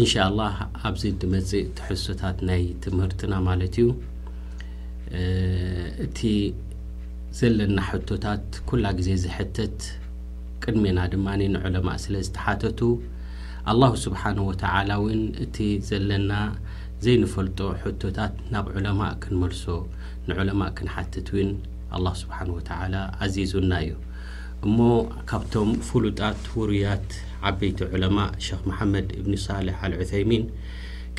እንሻላህ ኣብዚ ድመፅእ ትሕዝቶታት ናይ ትምህርትና ማለት እዩ እቲ ዘለና ሕቶታት ኩላ ግዜ ዝሕተት ቅድሜና ድማ ንዑለማእ ስለ ዝተሓተቱ ኣላሁ ስብሓን ወተዓላ እውን እቲ ዘለና ዘይንፈልጦ ሕቶታት ናብ ዑለማእ ክንመልሶ ንዑለማእ ክንሓትት እውን ኣላ ስብሓን ወተዓላ ኣዚዙና እዩ እሞ ካብቶም ፍሉጣት ውሩያት ዓበይቲ ዑለማ ሸኽ መሓመድ እብኒ ሳልሕ ኣልዑሰይሚን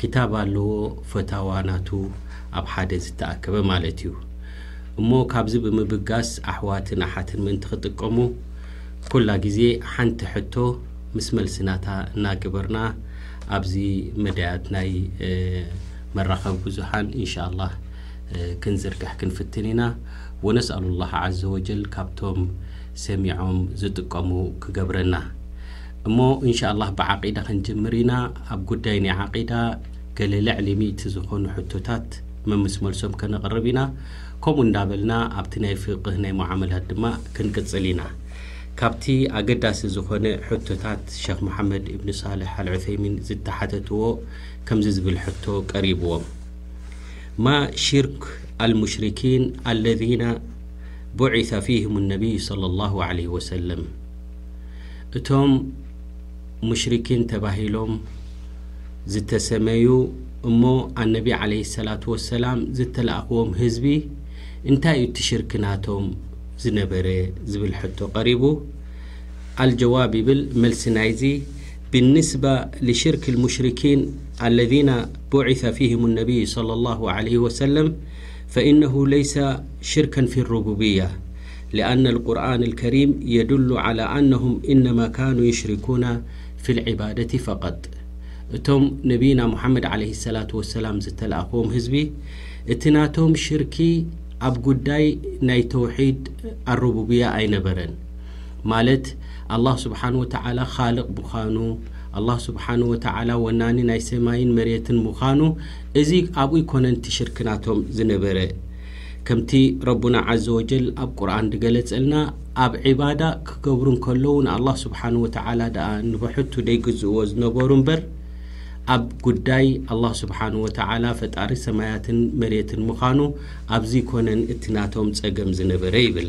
ክታብ ኣለዎ ፈታዋ ናቱ ኣብ ሓደ ዝተኣከበ ማለት እዩ እሞ ካብዚ ብምብጋስ ኣሕዋትን ኣሓትን ምእንቲ ክጥቀሙ ኩላ ግዜ ሓንቲ ሕቶ ምስ መልሲ ናታ እናገበርና ኣብዚ መዳያት ናይ መራኸቢ ብዙሓን ኢንሻላህ ክንዝርግሕ ክንፍትን ኢና ወነስኣሉላህ ዓዘወጀል ካብቶም ሰሚዖም ዝጥቀሙ ክገብረና እሞ እንሻላህ ብዓቂዳ ክንጅምር ኢና ኣብ ጉዳይ ናይ ዓቂዳ ገለ ልዕሊ ሚእቲ ዝኾኑ ሕቶታት መምስ መልሶም ከነቅርብ ኢና ከምኡ እንዳበልና ኣብቲ ናይ ፍቅህ ናይ ሙዓመላት ድማ ክንቅጽል ኢና ካብቲ ኣገዳሲ ዝኾነ ሕቶታት ሸኽ መሓመድ ኢብኑ ሳልሕ ኣልዑሰይሚን ዝተሓተትዎ ከምዚ ዝብል ሕቶ ቀሪብዎም ማ ሽርክ ኣልሙሽርኪን ኣለዚነ ቡዒሰ ፊህም ነቢይ ሰለ ላሁ ዓለይሂ ወሰለም እቶም ሙሽርኪን ተባሂሎም ዝተሰመዩ እሞ ኣነቢ ዓለይሂ ሰላቱ ወሰላም ዝተላእኽዎም ህዝቢ እንታይ እዩ እቲ ሽርኪ ናቶም ዝነበረ ዝብል ሕቶ ቀሪቡ ኣልጀዋብ ይብል መልሲ ናይዚ بالنسبة لشرك المشركين الذين بعث فيهم النبي صلى الله عليه وسلم فإنه ليس شركا في الربوبية لأن القرآن الكريم يدل على أنهم إنما كانوا يشركون في العبادة فقط እتم نبينا محمድ عليه الصلاة والسلام زتلاخوم هزب እت ناتم شرك ኣብ ጕዳይ ናይ ተውሒድ ኣረቡብያ ኣይነበረን ማለት ኣላህ ስብሓን ወተዓላ ኻልቕ ምዃኑ፣ ኣላህ ስብሓን ወተዓላ ወናኒ ናይ ሰማይን መሬትን ምዃኑ፣ እዚ ኣብኡ ኣይኮነን እቲ ሽርኪ ናቶም ዝነበረ። ከምቲ ረቡና ዓዘ ወጀል ኣብ ቁርኣን ዝገለጸልና ኣብ ዒባዳ ክገብሩ እንከለዉ ንኣላህ ስብሓን ወተዓላ ደኣ ንብሕቱ ዘይግዝእዎ ዝነበሩ እምበር ኣብ ጉዳይ ኣላህ ስብሓን ወተዓላ ፈጣሪ ሰማያትን መሬትን ምዃኑ ኣብዚ ኣይኮነን እቲ ናቶም ጸገም ዝነበረ ይብል።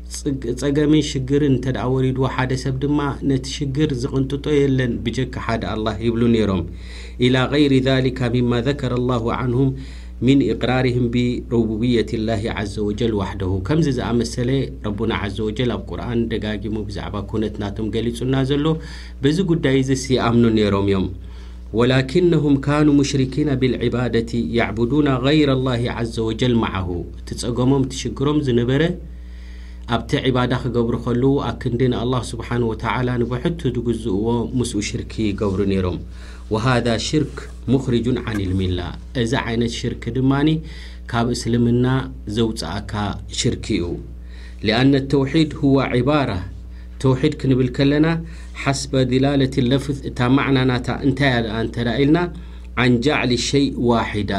ጸገምን ሽግርን እንተ ወሪድዎ ሓደ ሰብ ድማ ነቲ ሽግር ዝቕንጥጦ የለን ብጀካ ሓደ ኣላህ ይብሉ ነይሮም። ኢላ ገይሪ ዛሊካ ሚማ ዘከረ ኣላሁ ዓንሁም ሚን ኢቅራርህም ቢሩቡብየት ላሂ ዓዘ ወጀል ዋሕደሁ። ከምዚ ዝኣመሰለ ረቡና ዓዘ ወጀል ኣብ ቁርኣን ደጋጊሙ ብዛዕባ ኩነት ናቶም ገሊጹልና ዘሎ በዚ ጉዳይ እዚስ ይኣምኑ ነይሮም እዮም። ወላኪነሁም ካኑ ሙሽሪኪነ ቢልዒባደቲ የዕቡዱና ገይረ ላሂ ዓዘ ወጀል መዓሁ። እቲ ጸገሞም እቲ ሽግሮም ዝነበረ። ኣብቲ ዒባዳ ክገብሩ ከልዉ ኣክንዲ ንኣላህ ስብሓነሁ ወተዓላ ንብሕቱ ዝግዝእዎ ምስኡ ሽርኪ ይገብሩ ነይሮም ወሃዛ ሽርክ ሙኽሪጁን ዓኒል ሚላ እዚ ዓይነት ሽርኪ ድማ ካብ እስልምና ዘውጽኣካ ሽርኪ እዩ ሊኣነ ተውሒድ ሁወ ዒባራ ተውሒድ ክንብል ከለና ሓስበ ዲላለቲ ለፍዝ እታ ማዕና ናታ እንታይ እያ ደኣ እንተ ኢልና ዓን ጃዕሊ ሸይ ዋሒዳ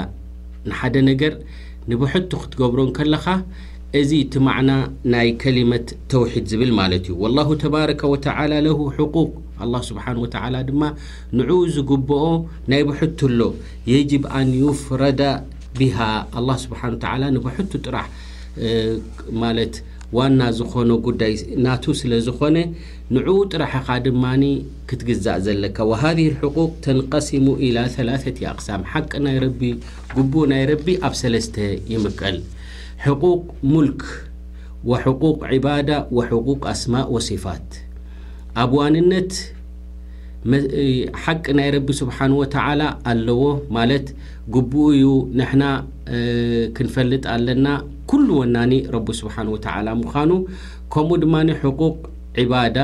ንሓደ ነገር ንብሕቱ ክትገብሮ እንከለኻ እዚ እቲ ማዕና ናይ ከሊመት ተውሒድ ዝብል ማለት እዩ። ወላሁ ተባረከ ወተዓላ ለሁ ሕቁቅ ኣላህ ስብሓነሁ ወተዓላ ድማ ንዕኡ ዝግብኦ ናይ ብሕቱ ኣሎ የጅብ ኣን ዩፍረደ ቢሃ ኣላህ ስብሓነሁ ወተዓላ ንብሕቱ ጥራሕ ማለት ዋና ዝኾኖ ጉዳይ ናቱ ስለ ዝኾነ ንዕኡ ጥራሕ ኢኻ ድማ ክትግዛእ ዘለካ ወሃዚህ ልሕቁቅ ተንቀሲሙ ኢላ ሰላሰቲ ኣቅሳም ሓቂ ናይ ረቢ ግቡእ ናይ ረቢ ኣብ ሰለስተ ይምቀል ሕቁቅ ሙልክ ወሕቁቅ ዒባዳ ወሕቁቅ ኣስማእ ወሲፋት ኣብ ዋንነት ሓቂ ናይ ረቢ ስብሓን ወተዓላ ኣለዎ ማለት ግቡኡ እዩ ንሕና ክንፈልጥ ኣለና ኩሉ ወናኒ ረቢ ስብሓን ወተዓላ ምዃኑ ከምኡ ድማ ሕቁቅ ዒባዳ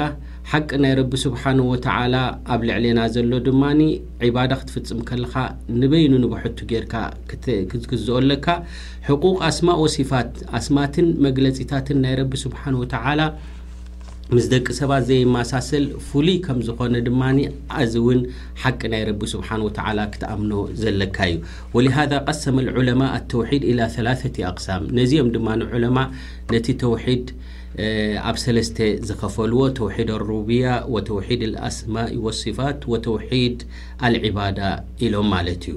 ሓቂ ናይ ረቢ ስብሓን ወተዓላ ኣብ ልዕሌና ዘሎ ድማ ዒባዳ ክትፍፅም ከለኻ ንበይኑ ንብሕቱ ጌርካ ክትግዝኦ ኣለካ ሕቁቅ ኣስማእ ወሲፋት፣ ኣስማትን መግለጺታትን ናይ ረቢ ስብሓን ወተዓላ ምስ ደቂ ሰባት ዘይማሳሰል ፍሉይ ከምዝኾነ ድማ ኣዚ ውን ሓቂ ናይ ረቢ ስብሓን ወተዓላ ክትኣምኖ ዘለካ እዩ። ወሊሃዛ ቀሰመ ልዑለማእ ኣተውሒድ ኢላ ሰላሰቲ ኣቅሳም ነዚ ዮም ድማ ዑለማእ ነቲ ተውሒድ ኣብ ሰለስተ ዝኸፈልዎ ተውሒድ ኣሩቡብያ ወተውሒድ ኣልኣስማኢ ወሲፋት ወተውሒድ ኣልዒባዳ ኢሎም ማለት እዩ።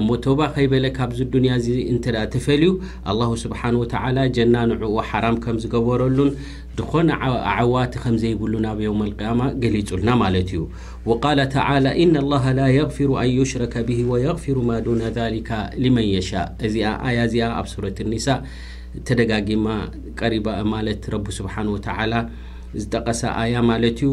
እሞ ተውባ ከይበለ ካብዚ ዱንያ እዚ እንተ ተፈልዩ ኣላሁ ስብሓን ወተዓላ ጀና ንዕኡ ሓራም ከም ዝገበረሉን ዝኾነ ኣዐዋቲ ከም ዘይብሉን ኣብ የውም ኣልቅያማ ገሊጹልና ማለት እዩ ወቃለ ተዓላ ኢነ ኣላሃ ላ የግፊሩ ኣን ዩሽረከ ብሂ ወየግፊሩ ማ ዱነ ዛሊካ ሊመን የሻእ እዚኣ ኣያ እዚኣ ኣብ ሱረት ኒሳ ተደጋጊማ ቀሪባ ማለት ረቢ ስብሓን ወተዓላ ዝጠቐሳ ኣያ ማለት እዩ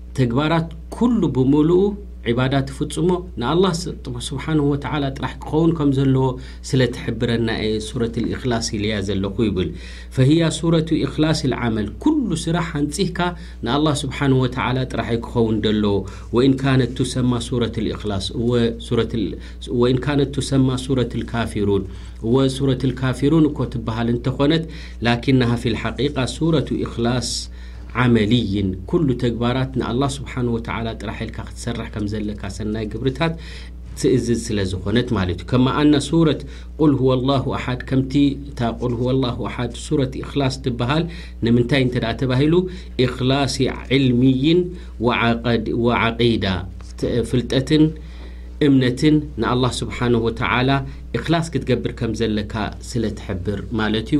ተግባራት ኩሉ ብምሉኡ ዒባዳ ትፍጽሞ ንኣላህ ስብሓነሁ ወተዓላ ጥራሕ ክኸውን ከም ዘለዎ ስለ ትሕብረና እየ ሱረት ልእኽላስ ኢለያ ዘለኹ ይብል። ፈህያ ሱረቱ ኢኽላስ ልዓመል ኩሉ ስራሕ ኣንጺህካ ንኣላህ ስብሓነሁ ወተዓላ ጥራሕ እዩ ክኸውን ዘለዎ ወኢን ካነት ቱሰማ ሱረት ልእኽላስ እወ ወኢን ካነት ቱሰማ ሱረት ልካፊሩን እወ ሱረት ልካፊሩን እኮ ትበሃል እንተኾነት ላኪናሃ ፊ ልሓቂቃ ሱረቱ ኢኽላስ ዓመልይን፣ ኩሉ ተግባራት ንኣላህ ሱብሓነሁ ወተዓላ ጥራሕ ኢልካ ክትሰርሕ ከም ዘለካ ሰናይ ግብርታት ትእዝዝ ስለ ዝኾነት ማለት እዩ። ከማ ኣና ሱረት ቁል ሁወላሁ ኣሓድ ከምቲ እታ ቁል ሁወላሁ ኣሓድ ሱረት ኢኽላስ ትበሃል ንምንታይ እንተደኣ ተባሂሉ ኢኽላሲ ዕልምይን ወዓቂዳ ፍልጠትን እምነትን ንኣላህ ሱብሓነሁ ወተዓላ ኢኽላስ ክትገብር ከም ዘለካ ስለ ትሕብር ማለት እዩ።